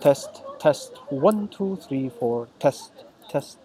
Test, test, one, two, three, four, test, test.